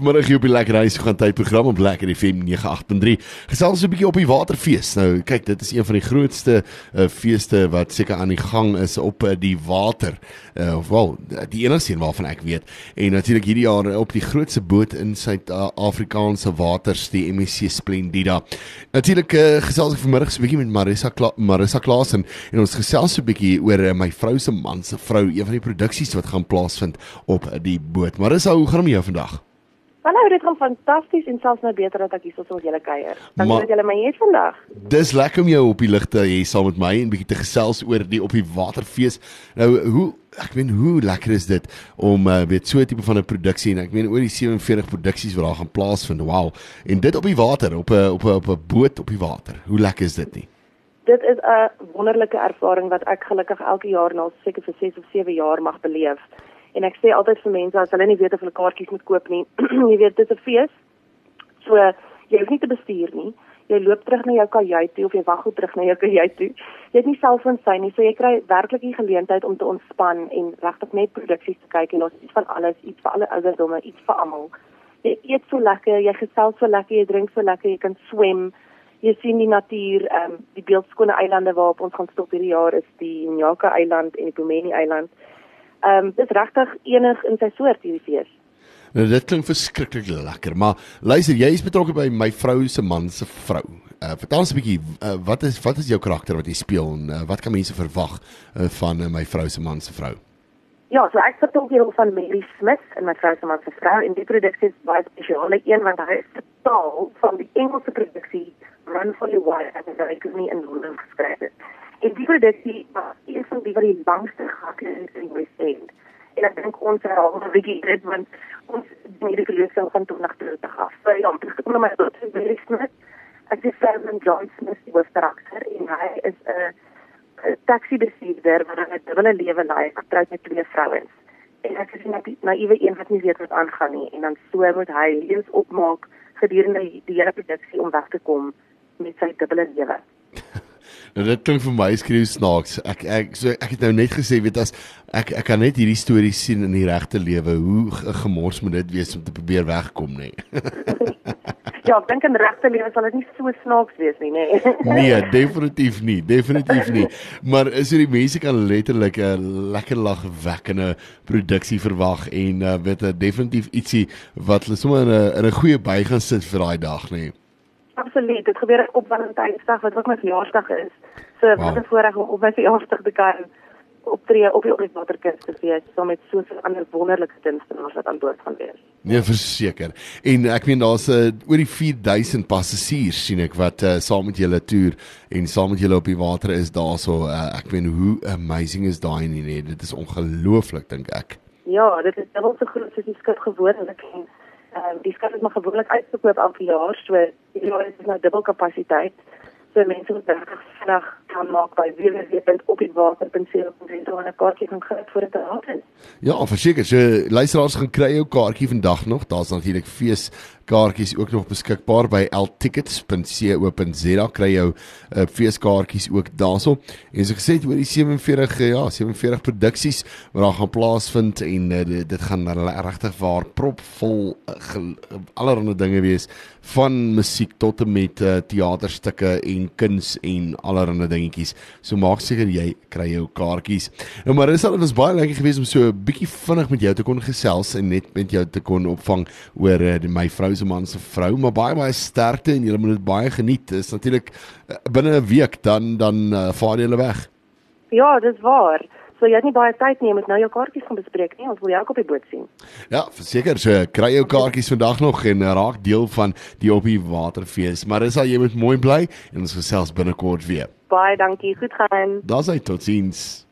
vanmiddag hier op die Lekker Reis gaan tyd program op Lekker FM 98.3. Gesels 'n bietjie op die waterfees. Nou kyk, dit is een van die grootste uh, feeste wat seker aan die gang is op uh, die water. Uh, of wel, die enigste een waarvan ek weet. En natuurlik hierdie jaar op die grootste boot in Suid-Afrikaanse waters, die MSC Splendida. Natuurlik uh, gesels ek vanmiddag 'n bietjie met Marissa Kla Marissa Klasen en ons gesels 'n bietjie oor uh, my vrou se man se vrou, een van die produksies wat gaan plaasvind op uh, die boot. Marissa, hoe gaan dit met jou vandag? Hallo, dit gaan fantasties en selfs nou beter dat ek hier so met julle kuier. Dankie dat julle my hier vandag. Dis lekker om jou op die lig te hê saam met my en bietjie te gesels oor die op die waterfees. Nou, hoe ek meen hoe lekker is dit om uh, weet so 'n tipe van 'n produksie en ek meen oor die 47 produksies wat daar gaan plaasvind. Wow. En dit op die water, op 'n op 'n op 'n boot op die water. Hoe lekker is dit nie? Dit is 'n wonderlike ervaring wat ek gelukkig elke jaar na seker vir 6 of 7 jaar mag beleef. En ek sê altyd vir mense as hulle nie weet of hulle kaartjies moet koop nie, jy weet dis 'n fees. So jy hoef nie te bestuur nie. Jy loop terug na jou kajuit toe of jy wag goed terug na jou kajuit toe. Jy het nie selfoon sy nie, so jy kry werklik die geleentheid om te ontspan en regtig net produksies te kyk en ons iets van alles, iets vir alle ouderdomme, iets vir almal. Jy eet so lekker, jy gesels so lekker, jy drink so lekker, jy kan swem. Jy sien die natuur, ehm um, die beeldskone eilande waarop ons gaan stop hierdie jaar is die Nyaka eiland en die Pomeni eiland. Ehm um, dis regtig enig in sy soort hierdie fees. Nou dit klink verskriklik lekker, maar luister, jy is betrokke by my vrou se man se vrou. Uh, vertel ons 'n bietjie, uh, wat is wat is jou karakter wat jy speel en uh, wat kan mense verwag uh, van uh, my vrou se man se vrou? Ja, so ek vertel hier van Mary Smith en my vrou se man se vrou en die produksie is baie spesiaal, een want hy is totaal van die Engelse produksie Run for Your Life en hy het nie in Londen geskryf het. En die produksie was een van die wat die langste gehake in die West End. En ek dink ons herhaal nog 'n bietjie dit want ons hierdie verloosing van toe na terug te gaan. So ja, ek kom maar tot die Mary Smith. Ek is Simon Johnson, Smith, die hoofkarakter en hy is 'n taxi bestuurder wat 'n dubbele lewe lei, getroud met twee vrouens. En ek is net naïewe een wat nie weet wat aangaan nie en dan so moet hy lewens opmaak gedurende die hele produksie om weg te kom met sy dubbele lewe. Nou dit klink vir my skreeu snaaks. Ek ek so ek het nou net gesê weet as ek ek kan net hierdie stories sien in die regte lewe hoe gemors moet dit wees om te probeer wegkom nê. ja, ek dink in regte lewe sal dit nie so snaaks wees nie nê. nee, definitief nie, definitief nie. Maar is dit die mense kan letterlik 'n lekker lagwekkende produksie verwag en uh, weet 'n definitief ietsie wat hulle sommer in 'n in 'n goeie by gaan sit vir daai dag nê. Nee. Absoluut. Dit gebeur op Valentynsdag wat ook my verjaarsdag is. So wow. wat 'n voorreg om op my verjaarsdag te kan optree op die Oorwaterkunste fees saam met so 'n ander wonderlike kunstenaars wat aan boord gaan wees. Nee, verseker. En ek meen daar's uh, oor die 4000 passasiers sien ek wat uh, saam met julle toer en saam met julle op die water is daarso. Uh, ek meen hoe amazing is daai nie, nee, dit is ongelooflik dink ek. Ja, dit is dubbel so groot soos die skip gewoonlik en Ehm uh, die skip is maar gewoonlik uitverkoop elke jaar, so die jaar is nou dubbel kapasiteit. So mense moet regtig vinnig kan maak by www.opiewater.co.za en 'n kaartjie kan kry vir dit te laat is. Ja, verseker, so luisteraars gaan kry jou kaartjie vandag nog. Daar's natuurlik fees kaartjies ook nog beskikbaar by ltickets.co.za kry jou uh, feeskaartjies ook daarso. En so gesê oor die 47 uh, ja, 47 produksies wat daar gaan plaasvind en uh, dit, dit gaan regtig waar propvol uh, allerlei dinge wees van musiek tot en met uh, teaterstukke en kuns en allerlei dingetjies. So maak seker jy kry jou kaartjies. Nou maar dit was baie lekker geweest om so 'n bietjie vinnig met jou te kon gesels en net met jou te kon opvang oor uh, my vrou se man se vrou, maar baie baie sterkte en julle moet dit baie geniet. Dit is natuurlik uh, binne 'n week dan dan uh, vaar julle weg. Ja, dis waar. So jy het nie baie tyd nie, jy moet nou jou kaartjies gaan bespreek nie, ons wil jou ook op die boot sien. Ja, verseker, so kry jou kaartjies vandag nog en raak deel van die op die waterfees. Al jy moet mooi bly en ons gesels binnekort weer. Baie dankie, goed gaan. Daar's hy totiens.